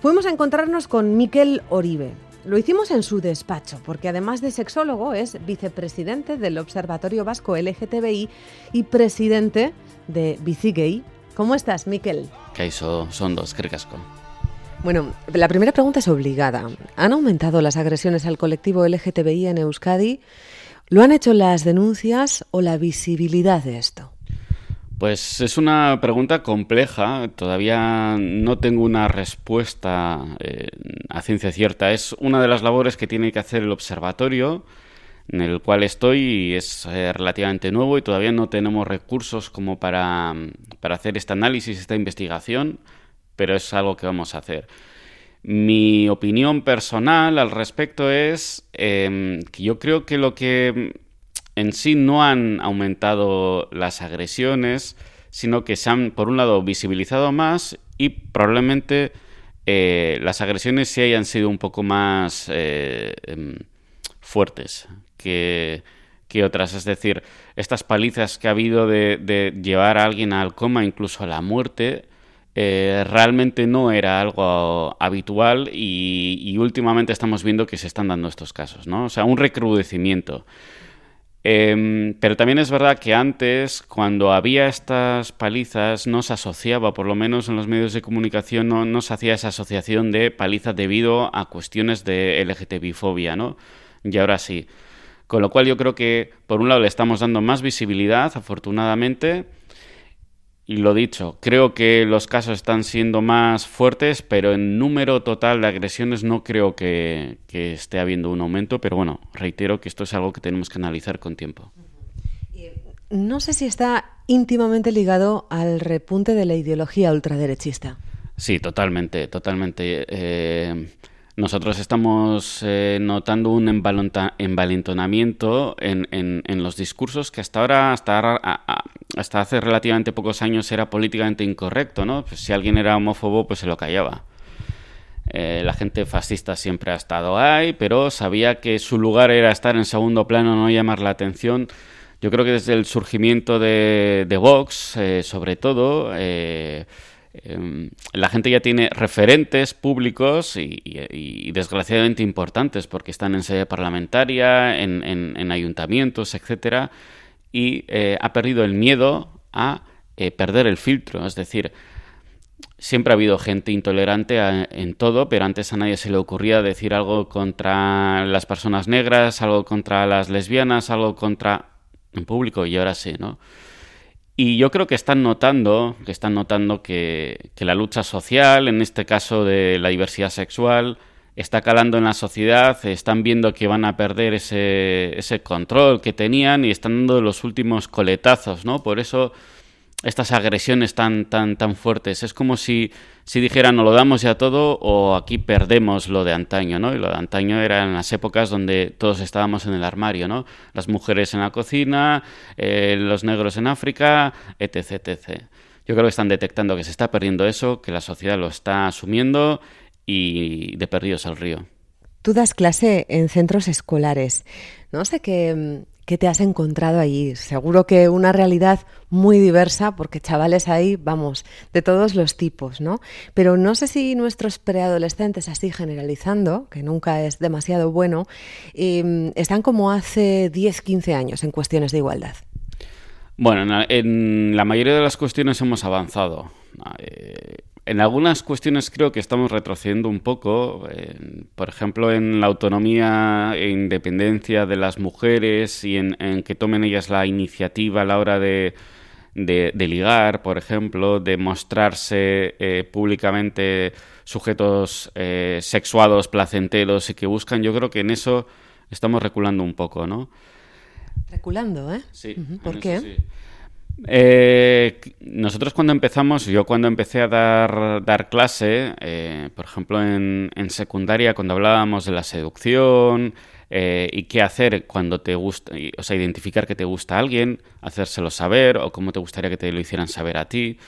Speaker 1: fuimos a encontrarnos con Miquel Oribe. Lo hicimos en su despacho, porque además de sexólogo es vicepresidente del Observatorio Vasco LGTBI y presidente de Bicigay. ¿Cómo estás, Miquel?
Speaker 10: Kaixo, son dos, asko.
Speaker 1: Bueno, la primera pregunta es obligada. ¿Han aumentado las agresiones al colectivo LGTBI en Euskadi? ¿Lo han hecho las denuncias o la visibilidad de esto?
Speaker 10: Pues es una pregunta compleja, todavía no tengo una respuesta eh, a ciencia cierta. Es una de las labores que tiene que hacer el observatorio en el cual estoy y es eh, relativamente nuevo y todavía no tenemos recursos como para, para hacer este análisis, esta investigación, pero es algo que vamos a hacer. Mi opinión personal al respecto es em, que yo creo que lo que en sí no han aumentado las agresiones, sino que se han, por un lado, visibilizado más y probablemente eh, las agresiones sí hayan sido un poco más eh, em, fuertes que, que, otras. Es decir, estas palizas que ha habido de, llevar a alguien al coma, incluso a la muerte, eh, realmente no era algo habitual y, y, últimamente estamos viendo que se están dando estos casos, ¿no? O sea, un recrudecimiento. Eh, pero también es verdad que antes, cuando había estas palizas, no se asociaba, por lo menos en los medios de comunicación, no, no se hacía esa asociación de palizas debido a cuestiones de LGTBI-fobia, ¿no? Y ahora sí. Con lo cual yo creo que, por un lado, le estamos dando más visibilidad, afortunadamente, y lo dicho, creo que los casos están siendo más fuertes, pero en número total de agresiones no creo que, que, esté habiendo un aumento, pero bueno, reitero que esto es algo que tenemos que analizar con tiempo.
Speaker 1: No sé si está íntimamente ligado al repunte de la ideología ultraderechista.
Speaker 10: Sí, totalmente, totalmente. Eh, nosotros estamos eh, notando un envalentonamiento en, en, en, los discursos que hasta ahora, hasta, a, hasta hace relativamente pocos años, era políticamente incorrecto, ¿no? Pues si alguien era homófobo, pues se lo callaba. Eh, la gente fascista siempre ha estado ahí, pero sabía que su lugar era estar en segundo plano, no llamar la atención. Yo creo que desde el surgimiento de, Vox, eh, sobre todo, eh, eh, la gente ya tiene referentes públicos y, desgraciadamente importantes porque están en sede parlamentaria, en, en, en ayuntamientos, etcétera, y eh, ha perdido el miedo a eh, perder el filtro. Es decir, siempre ha habido gente intolerante en todo, pero antes a nadie se le ocurría decir algo contra las personas negras, algo contra las lesbianas, algo contra en público y ahora sí, ¿no? Y yo creo que están notando, que están notando que, la lucha social, en este caso de la diversidad sexual, está calando en la sociedad, están viendo que van a perder ese, ese control que tenían y están dando los últimos coletazos, ¿no? Por eso estas agresiones tan, tan, tan fuertes. Es como si, si dijeran o lo damos ya todo o aquí perdemos lo de antaño, ¿no? Y lo de antaño era en las épocas donde todos estábamos en el armario, ¿no? Las mujeres en la cocina, eh, los negros en África, etc, etc. Yo creo que están detectando que se está perdiendo eso, que la sociedad lo está asumiendo y de perdidos al río.
Speaker 1: Tú das clase en centros escolares. No sé qué, ¿Qué te has encontrado allí? Seguro que una realidad muy diversa, porque chavales ahí, vamos, de todos los tipos, ¿no? Pero no sé si nuestros preadolescentes, así generalizando, que nunca es demasiado bueno, eh, están como hace 10, 15 años en cuestiones de igualdad.
Speaker 10: Bueno, en la mayoría de las cuestiones hemos avanzado. Eh, en algunas cuestiones creo que estamos retrocediendo un poco, eh, por ejemplo, en la autonomía e independencia de las mujeres y en, en que tomen ellas la iniciativa a la hora de, de, de ligar, por ejemplo, de mostrarse eh, públicamente sujetos eh, sexuados, placenteros y que buscan, yo creo que en eso estamos reculando un poco, ¿no?
Speaker 1: Reculando, ¿eh?
Speaker 10: Sí.
Speaker 1: ¿Por qué?
Speaker 10: Sí. Eh, nosotros cuando empezamos, yo cuando empecé a dar, dar clase, eh, por ejemplo en, en, secundaria, cuando hablábamos de la seducción eh, y qué hacer cuando te gusta, o sea, identificar que te gusta a alguien, hacérselo saber o cómo te gustaría que te lo hicieran saber a ti.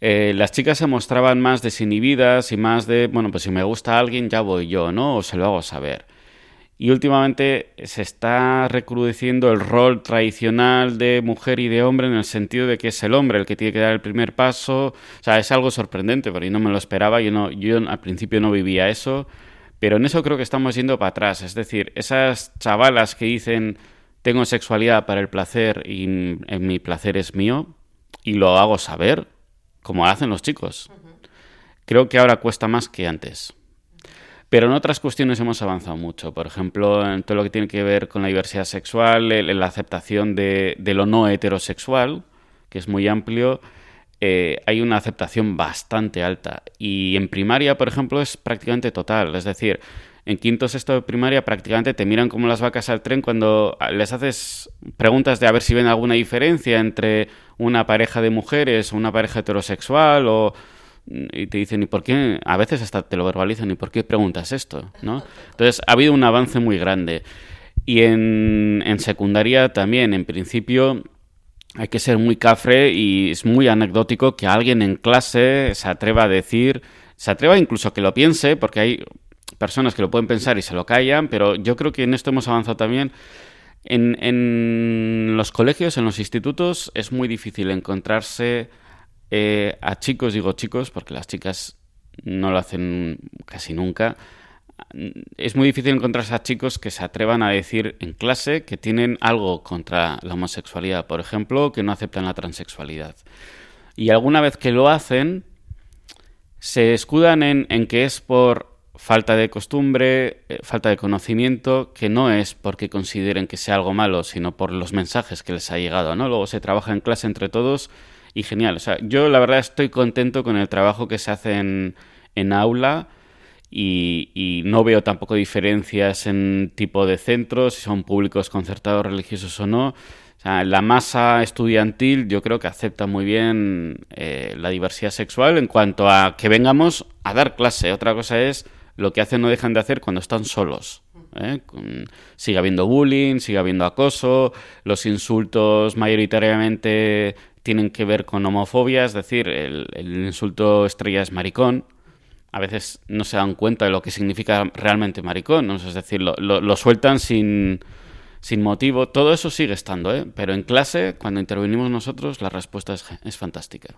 Speaker 10: Las chicas se mostraban más desinhibidas y más de, bueno, pues si me gusta alguien ya voy yo, ¿no? O se lo hago saber. Y últimamente se está recrudeciendo el rol tradicional de mujer y de hombre en el sentido de que es el hombre el que tiene que dar el primer paso. O sea, es algo sorprendente, pero yo no me lo esperaba. Yo, no, yo al principio no vivía eso, Pero en eso creo que estamos yendo para atrás. Es decir, esas chavalas que dicen tengo sexualidad para el placer y mm, mi placer es mío y lo hago saber, como hacen los chicos. Creo que ahora cuesta más que antes. Pero en otras cuestiones hemos avanzado mucho. Por ejemplo, en todo lo que tiene que ver con la diversidad sexual, el- la aceptación de, lo no heterosexual, que es muy amplio, eh, hay una aceptación bastante alta. Y en primaria, por ejemplo, es prácticamente total. Es decir, en quinto sexto de primaria prácticamente te miran como las vacas al tren cuando les haces preguntas de a ver si ven alguna diferencia entre una pareja de mujeres o una pareja heterosexual o y te dicen, ¿y por qué? A veces hasta te lo verbalizan, ¿y por qué preguntas esto? ¿no? Entonces, ha habido un avance muy grande. Y en, en secundaria también, en principio, hay que ser muy cafre y es muy anecdótico que alguien en clase se atreva a decir, se atreva incluso a que lo piense, porque hay personas que lo pueden pensar y se lo callan, pero yo creo que en esto hemos avanzado también. En, en los colegios, en los institutos, es muy difícil encontrarse eh, a chicos, digo chicos, porque las chicas no lo hacen casi nunca. Es muy difícil encontrarse a chicos que se atrevan a decir en clase que tienen algo contra la homosexualidad, por ejemplo, que no aceptan la transexualidad. Y alguna vez que lo hacen, se escudan en, en que es por falta de costumbre, eh, falta de conocimiento, que no es porque consideren que sea algo malo, sino por los mensajes que les ha llegado. Luego se trabaja en clase entre todos y genial. O sea, yo la verdad estoy contento con el trabajo que se hace en, en aula y, y no veo tampoco diferencias en tipo de centros, si son públicos, concertados, religiosos o no. O sea, la masa estudiantil yo creo que acepta muy bien eh, la diversidad sexual en cuanto a que vengamos a dar clase. Otra cosa es lo que hacen o dejan de hacer cuando están solos. ¿eh? Sigue habiendo bullying, sigue habiendo acoso, los insultos mayoritariamente tienen que ver con homofobia, es decir, el, el insulto estrella es maricón. A veces no se dan cuenta de lo que significa realmente maricón, ¿no? es decir, lo, lo- sueltan sin, sin motivo. Todo eso sigue estando, ¿eh? pero en clase, cuando intervenimos nosotros, la respuesta es, es fantástica.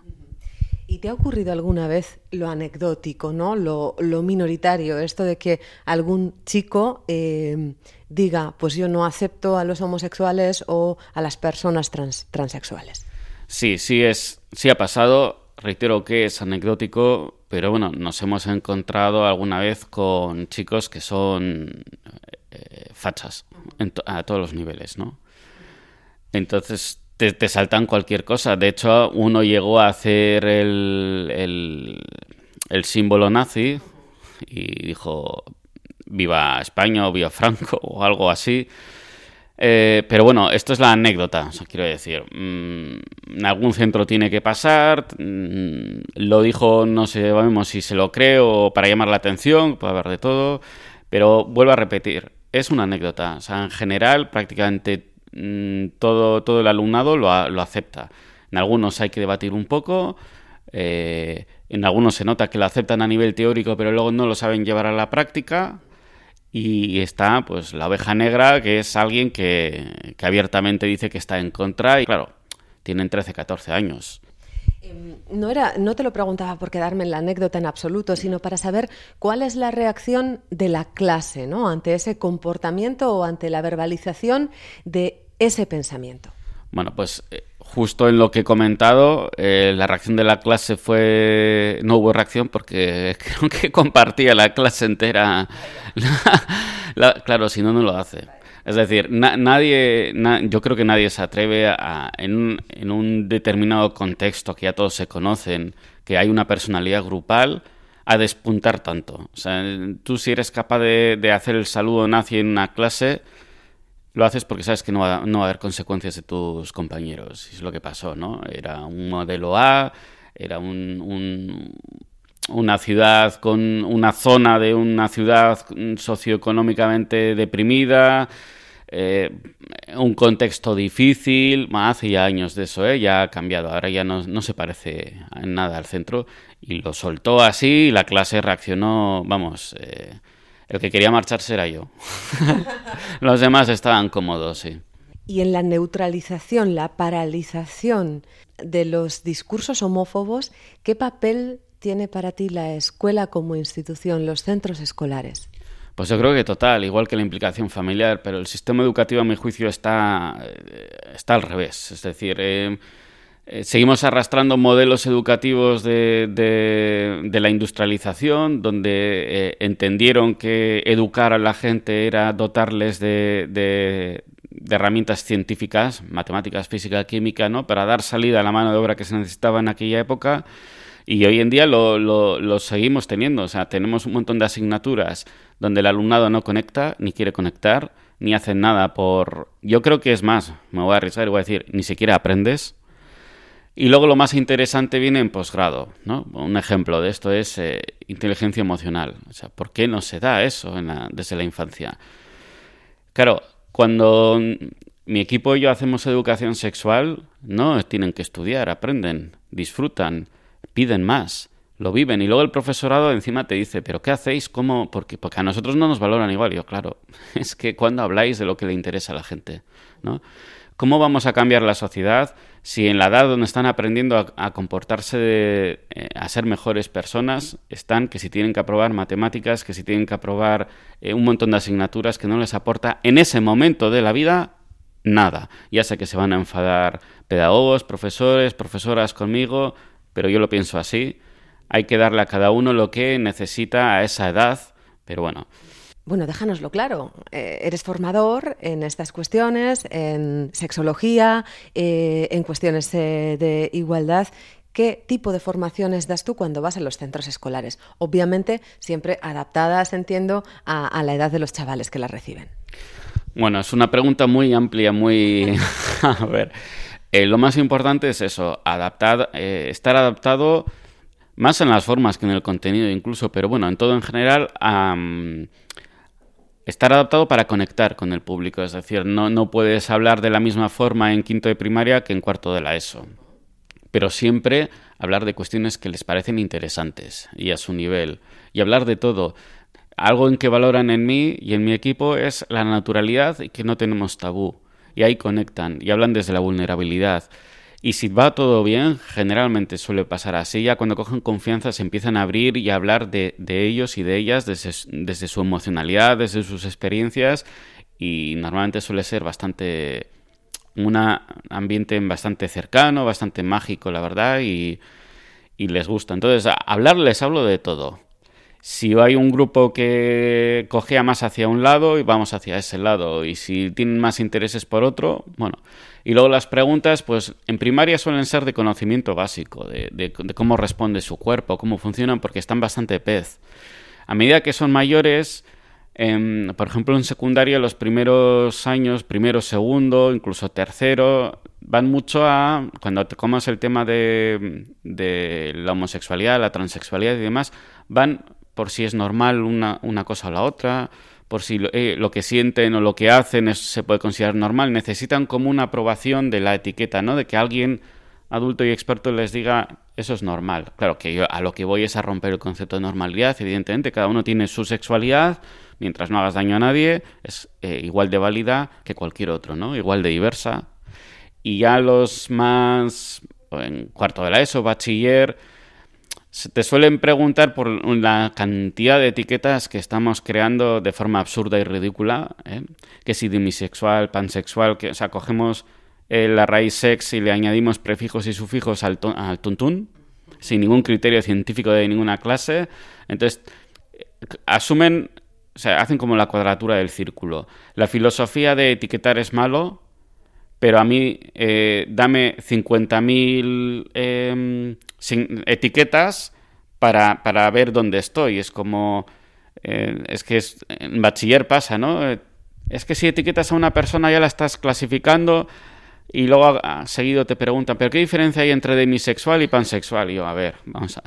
Speaker 1: ¿Y te ha ocurrido alguna vez lo anecdótico, ¿no? lo, lo minoritario, esto de que algún chico eh, diga, pues yo no acepto a los homosexuales o a las personas trans- transexuales?
Speaker 10: Sí, sí es, sí ha pasado. Reitero que es anecdótico, pero bueno, nos hemos encontrado alguna vez con chicos que son eh, fachas a todos los niveles, ¿no? Entonces te, te saltan cualquier cosa. De hecho, uno llegó a hacer el, el símbolo nazi y dijo viva España o viva Franco o algo así. Eh, pero bueno, esto es la anécdota, o sea, quiero decir, mm, en algún centro tiene que pasar, mm, lo dijo, no sé, vamos si se lo cree o para llamar la atención, puede haber de todo, pero vuelvo a repetir, es una anécdota, o sea, en general prácticamente mm, todo, todo el alumnado lo, a- lo acepta. En algunos hay que debatir un poco, eh, en algunos se nota que lo aceptan a nivel teórico, pero luego no lo saben llevar a la práctica. Y está, pues, la oveja negra, que es alguien que, que abiertamente dice que está en contra. Y claro, tienen 13, 14 años.
Speaker 1: No, era, no te lo preguntaba por quedarme en la anécdota en absoluto, sino para saber cuál es la reacción de la clase ¿no? ante ese comportamiento o ante la verbalización de ese pensamiento.
Speaker 10: Bueno, pues eh, justo en lo que he comentado, eh, la reacción de la clase fue... No hubo reacción porque creo que compartía la clase entera. La- claro, si no, no lo hace. Es decir, na- nadie, na- yo creo que nadie se atreve a, en, un, en un determinado contexto que ya todos se conocen, que hay una personalidad grupal, a despuntar tanto. O sea, tú si eres capaz de, de hacer el saludo nazi en una clase, lo haces porque sabes que no va, a haber consecuencias de tus compañeros. Es lo que pasó, ¿no? Era un modelo A, era un, un- una ciudad con una zona de una ciudad socioeconómicamente deprimida, eh, un contexto difícil. Hace ya años de eso, ¿eh? ya ha cambiado. Ahora ya no, no se parece en nada al centro. Y lo soltó así y la clase reaccionó, vamos. eh, el que quería marcharse era yo. Los demás estaban cómodos, sí.
Speaker 1: Y en la neutralización, la paralización de los discursos homófobos, ¿qué papel tiene para ti la escuela como institución, los centros escolares?
Speaker 10: Pues yo creo que total, igual que la implicación familiar, pero el sistema educativo, a mi juicio, está, eh, está al revés. Es decir, eh, eh, seguimos arrastrando modelos educativos de, de- de la industrialización, donde eh, entendieron que educar a la gente era dotarles de, de- herramientas científicas, matemáticas, física, química, ¿no? para dar salida a la mano de obra que se necesitaba en aquella época. Y hoy en día lo, lo- lo seguimos teniendo. O sea, tenemos un montón de asignaturas donde el alumnado no conecta, ni quiere conectar, ni hace nada por... Yo creo que es más, me voy a arriesgar y voy a decir, ni siquiera aprendes. Y luego lo más interesante viene en posgrado, ¿no? Un ejemplo de esto es eh, inteligencia emocional. O sea, ¿por qué no se da eso en la- desde la infancia? Claro, cuando mi equipo y yo hacemos educación sexual, no tienen que estudiar, aprenden, disfrutan, piden más, lo viven. Y luego el profesorado encima te dice, ¿pero qué hacéis? ¿Cómo? Porque, porque a nosotros no nos valoran igual. Yo, claro, es que cuando habláis de lo que le interesa a la gente, ¿no? ¿Cómo vamos a cambiar la sociedad si en la edad donde están aprendiendo a, comportarse, de, eh, a ser mejores personas, están que si tienen que aprobar matemáticas, que si tienen que aprobar eh, un montón de asignaturas que no les aporta en ese momento de la vida nada? Ya sé que se van a enfadar pedagogos, profesores, profesoras conmigo, pero yo lo pienso así. Hay que darle a cada uno lo que necesita a esa edad, pero bueno,
Speaker 1: Bueno, déjanoslo claro. Eh, eres formador en estas cuestiones, en sexología, eh, en cuestiones eh, de igualdad. ¿Qué tipo de formaciones das tú cuando vas a los centros escolares? Obviamente, siempre adaptadas, entiendo, a, la edad de los chavales que las reciben.
Speaker 10: Bueno, es una pregunta muy amplia, muy... a ver, lo más importante es eso, adaptar, estar adaptado más en las formas que en el contenido incluso, pero bueno, en todo en general, estar adaptado para conectar con el público. Es decir, no, no puedes hablar de la misma forma en quinto de primaria que en cuarto de la ESO. Pero siempre hablar de cuestiones que les parecen interesantes y a su nivel. Y hablar de todo. Algo en que valoran en mí y en mi equipo es la naturalidad y que no tenemos tabú. Y ahí conectan y hablan desde la vulnerabilidad. Y si va todo bien, generalmente suele pasar así. Ya cuando cogen confianza se empiezan a abrir y a hablar de, de ellos y de ellas desde, desde su emocionalidad, desde sus experiencias. Y normalmente suele ser bastante un ambiente bastante cercano, bastante mágico, la verdad, y, y les gusta. Entonces, a hablar les hablo de todo. Si hay un grupo que cogea más hacia un lado y vamos hacia ese lado, y si tienen más intereses por otro, bueno. Y luego las preguntas, pues en primaria suelen ser de conocimiento básico, de, cómo responde su cuerpo, cómo funcionan, porque están bastante pez. A medida que son mayores, eh, por ejemplo, en secundaria, los primeros años, primero, segundo, incluso tercero, van mucho a, cuando te comas el tema de, de la homosexualidad, la transexualidad y demás, van por si es normal una, una cosa o la otra, por si lo, eh, lo que sienten o lo que hacen es, se puede considerar normal, necesitan como una aprobación de la etiqueta, ¿no? De que alguien adulto y experto les diga eso es normal. Claro que yo a lo que voy es a romper el concepto de normalidad, evidentemente, cada uno tiene su sexualidad, mientras no hagas daño a nadie, es eh, igual de válida que cualquier otro, ¿no? Igual de diversa. Y ya los más en cuarto de la ESO, bachiller, te suelen preguntar por la cantidad de etiquetas que estamos creando de forma absurda y ridícula, ¿eh? que si demisexual, pansexual, que o sea, cogemos eh, la raíz sex y le añadimos prefijos y sufijos al, al tuntún, sin ningún criterio científico de ninguna clase. Entonces, asumen, o sea, hacen como la cuadratura del círculo. La filosofía de etiquetar es malo, pero a mí eh, dame 50.000 eh, etiquetas para, para, ver dónde estoy. Es como, eh, es que es, en bachiller pasa, ¿no? Es que si etiquetas a una persona ya la estás clasificando y luego a, seguido te preguntan, ¿pero qué diferencia hay entre demisexual y pansexual? Y yo, a ver, vamos a...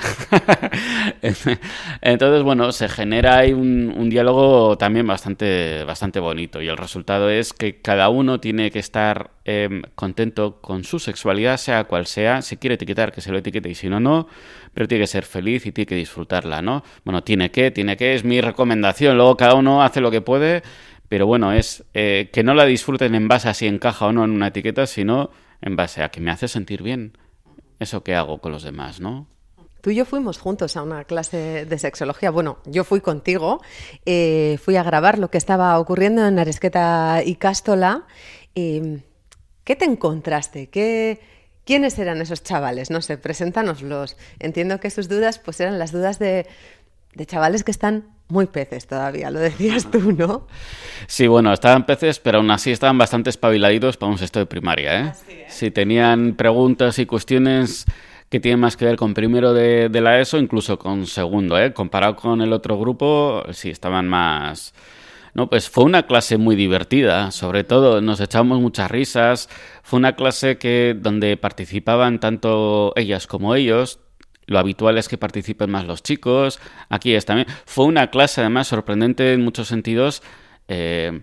Speaker 10: Entonces, bueno, se genera ahí un, un, diálogo también bastante, bastante bonito y el resultado es que cada uno tiene que estar eh, contento con su sexualidad, sea cual sea. Si quiere etiquetar, que se lo etiquete y si no, no. Pero tiene que ser feliz y tiene que disfrutarla, ¿no? Bueno, tiene que, tiene que, es mi recomendación. Luego cada uno hace lo que puede pero bueno, es eh, que no la disfruten en base a si encaja o no en una etiqueta, sino en base a que me hace sentir bien eso que hago con los demás, ¿no?
Speaker 1: Tú y yo fuimos juntos a una clase de sexología. Bueno, yo fui contigo, eh, fui a grabar lo que estaba ocurriendo en Aresqueta y Cástola. Eh, ¿Qué te encontraste? ¿Qué, ¿Quiénes eran esos chavales? No sé, preséntanoslos. Entiendo que sus dudas pues eran las dudas de, de chavales que están muy peces todavía, lo decías tú, ¿no?
Speaker 10: Sí, bueno, estaban peces, pero aún así estaban bastante espabiladitos para un sexto de primaria, ¿eh? Si tenían preguntas y cuestiones que tienen más que ver con primero de, de la ESO, incluso con segundo, ¿eh? Comparado con el otro grupo, sí, estaban más... No, pues fue una clase muy divertida, sobre todo nos echamos muchas risas. Fue una clase que donde participaban tanto ellas como ellos. Lo habitual es que participen más los chicos. Aquí es también. Fue una clase además sorprendente en muchos sentidos. eh,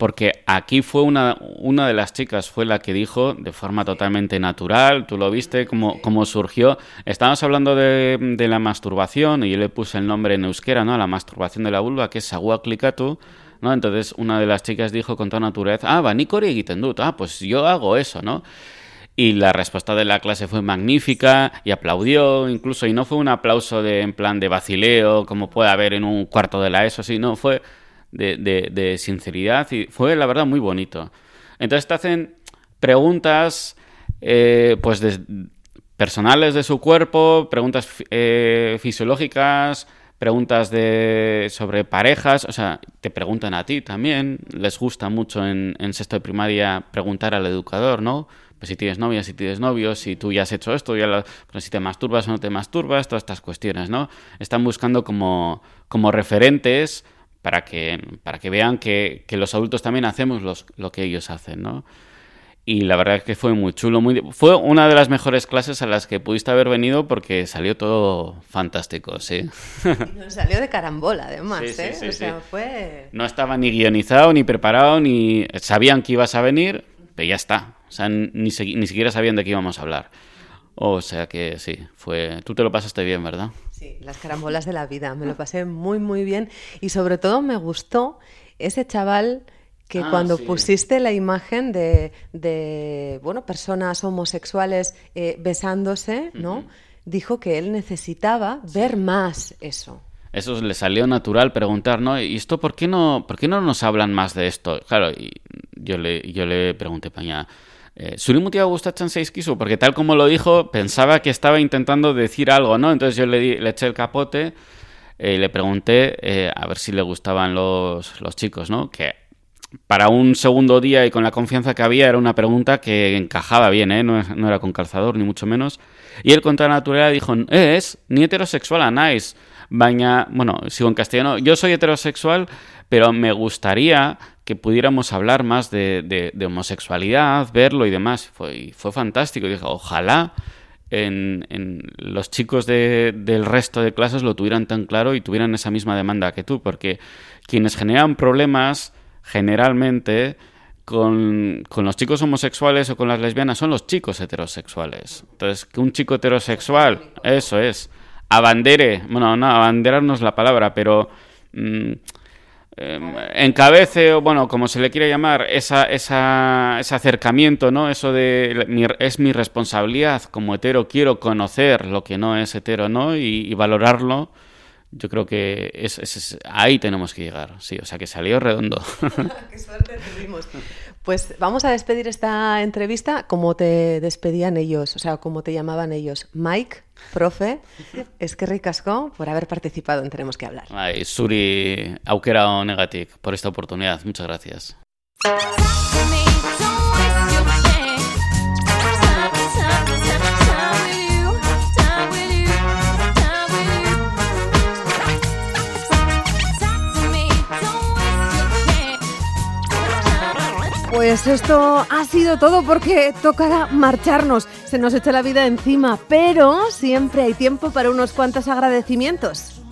Speaker 10: porque aquí fue una, una de las chicas, fue la que dijo de forma totalmente natural, tú lo viste, cómo, cómo surgió. Estábamos hablando de, la masturbación y yo le puse el nombre en euskera, ¿no? La masturbación de la vulva, que es sagua klikatu, ¿no? Entonces una de las chicas dijo con toda naturaleza, ah, hori egiten dut, ah, pues yo hago eso, ¿no? Y la respuesta de la clase fue magnífica y aplaudió incluso, y no fue un aplauso de, en plan de vacileo, como puede haber en un cuarto de la ESO, sino fue de, de, de sinceridad y fue la verdad muy bonito. Entonces te hacen preguntas eh, pues personales de su cuerpo, preguntas eh, fisiológicas, preguntas de sobre parejas, o sea, te preguntan a ti también, les gusta mucho en, en sexto de primaria preguntar al educador, ¿no? Pues si tienes novia, si tienes novio, si tú ya has hecho esto, ya lo- si te masturbas o no te masturbas, todas estas cuestiones, ¿no? Están buscando como, como referentes para que, para que vean que, que los adultos también hacemos los, lo que ellos hacen, ¿no? Y la verdad es que fue muy chulo, muy fue una de las mejores clases a las que pudiste haber venido porque salió todo fantástico, sí.
Speaker 1: Nos salió de carambola, además,
Speaker 10: Sí,
Speaker 1: ¿eh?
Speaker 10: sí,
Speaker 1: o sea,
Speaker 10: sí.
Speaker 1: fue...
Speaker 10: No estaba ni guionizado, ni preparado, ni sabían que ibas a venir, pero ya está. O sea, ni, se- ni siquiera sabían de qué íbamos a hablar. O sea que sí, fue. Tú te lo pasaste bien, ¿verdad?
Speaker 1: Sí, las carambolas de la vida. Me lo pasé muy, muy bien. Y sobre todo me gustó ese chaval que
Speaker 10: Ah,
Speaker 1: cuando
Speaker 10: sí.
Speaker 1: pusiste la imagen de, de, bueno, personas homosexuales eh, besándose, ¿no? Dijo que él necesitaba ver más eso.
Speaker 10: Eso le salió natural preguntar, ¿no? ¿Y esto por qué no, por qué no nos hablan más de esto? Claro, y yo le, yo le pregunté, Paña, eh, ¿Zuri mutia gustatzen zaizkizu? Porque tal como lo dijo, pensaba que estaba intentando decir algo, ¿no? Entonces yo le, le eché el capote eh, y le pregunté eh, a ver si le gustaban los, los chicos, ¿no? Que para un segundo día y con la confianza que había era una pregunta que encajaba bien, ¿eh? No, era con calzador, ni mucho menos. Y él con toda naturalidad dijo, "Eh, es ni heterosexual a naiz, baina, bueno, sigo en castellano, yo soy heterosexual, pero me gustaría que pudiéramos hablar más de, de- homosexualidad, verlo y demás. Fue, y fue fantástico. Y dije, ojalá en, en los chicos de- del resto de clases lo tuvieran tan claro y tuvieran esa misma demanda que tú, porque quienes generan problemas generalmente con, con los chicos homosexuales o con las lesbianas son los chicos heterosexuales. Entonces, que un chico heterosexual, eso es, abandere, bueno, no, abanderar no es la palabra, pero mm, encabece, o bueno, como se le quiere llamar, esa, ese acercamiento, ¿no? Eso de es mi responsabilidad como hetero, quiero conocer lo que no es hetero, ¿no? Y, valorarlo. Yo creo que ahí tenemos que llegar, sí, o sea que salió redondo.
Speaker 1: Qué suerte tuvimos. Pues vamos a despedir esta entrevista como te despedían ellos, o sea, como te llamaban ellos. Mike, profe, es que ricasco por haber participado en Tenemos que hablar.
Speaker 10: Ay, Suri aukera honegatik por esta oportunidad. Muchas gracias.
Speaker 1: Pues esto ha sido todo porque tocará marcharnos. Se nos echa la vida encima, pero siempre hay tiempo para unos cuantos agradecimientos.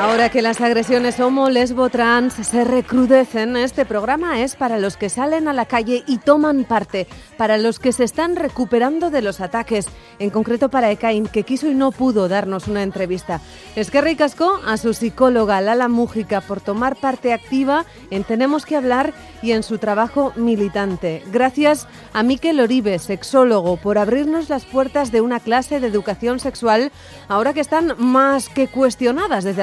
Speaker 1: Ahora que las agresiones homo, lesbo, trans se recrudecen, este programa es para los que salen a la calle y toman parte, para los que se están recuperando de los ataques, en concreto para Ekain, que quiso y no pudo darnos una entrevista. Es que ricasco a su psicóloga Lala Mújica por tomar parte activa en Tenemos que hablar y en su trabajo militante. Gracias a Miquel Oribe, sexólogo, por abrirnos las puertas de una clase de educación sexual ahora que están más que cuestionadas desde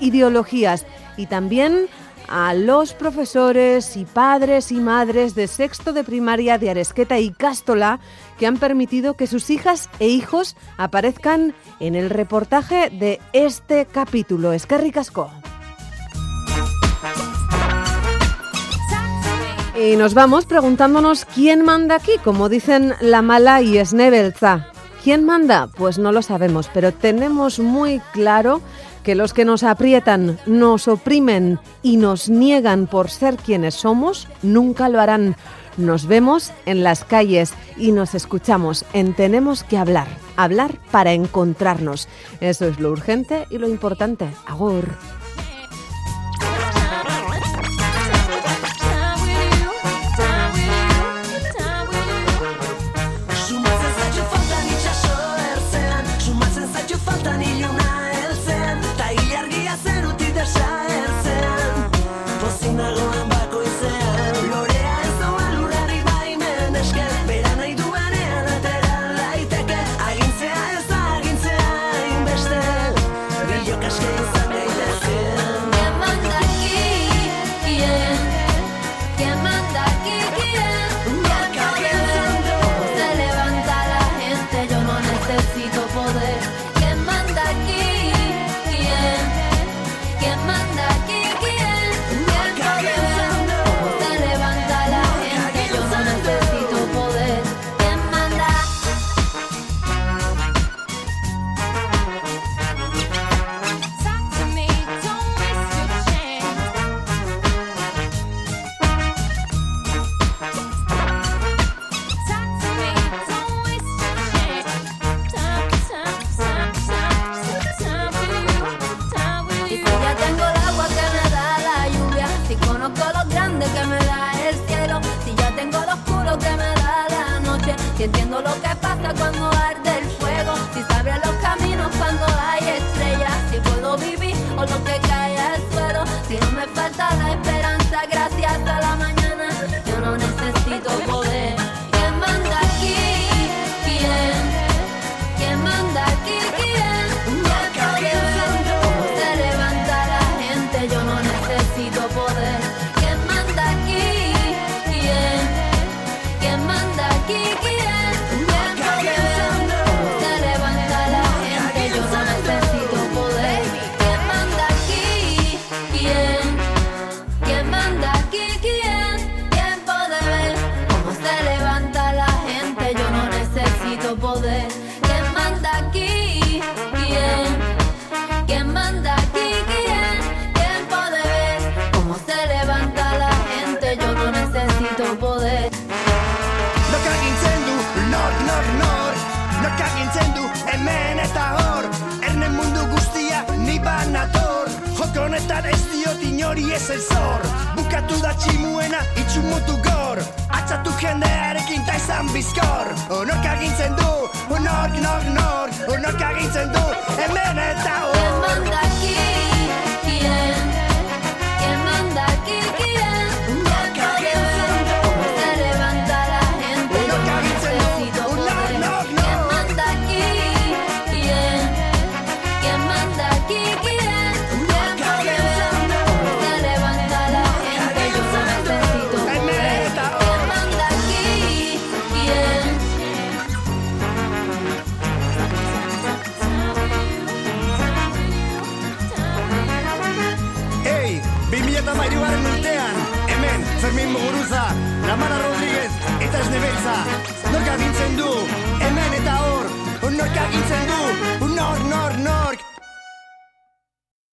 Speaker 1: ideologías y también a los profesores y padres y madres de sexto de primaria de Aresqueta y Cástola que han permitido que sus hijas e hijos aparezcan en el reportaje de este capítulo. Es que. Y nos vamos preguntándonos quién manda aquí, como dicen la mala y Snebelza. ¿Quién manda? Pues no lo sabemos, pero tenemos muy claro que los que nos aprietan, nos oprimen y nos niegan por ser quienes somos, nunca lo harán. Nos vemos en las calles y nos escuchamos en Tenemos que hablar, hablar para encontrarnos. Eso es lo urgente y lo importante. Agur.
Speaker 14: Inori ez zor. Bukatu da tximuena, itxumutu gor. Atzatu jendearekin ta izan bizkor. Nork agintzen du, nork, nork, nork. Nork agintzen du, hemen eta
Speaker 15: ¿Quién
Speaker 14: hor
Speaker 15: manda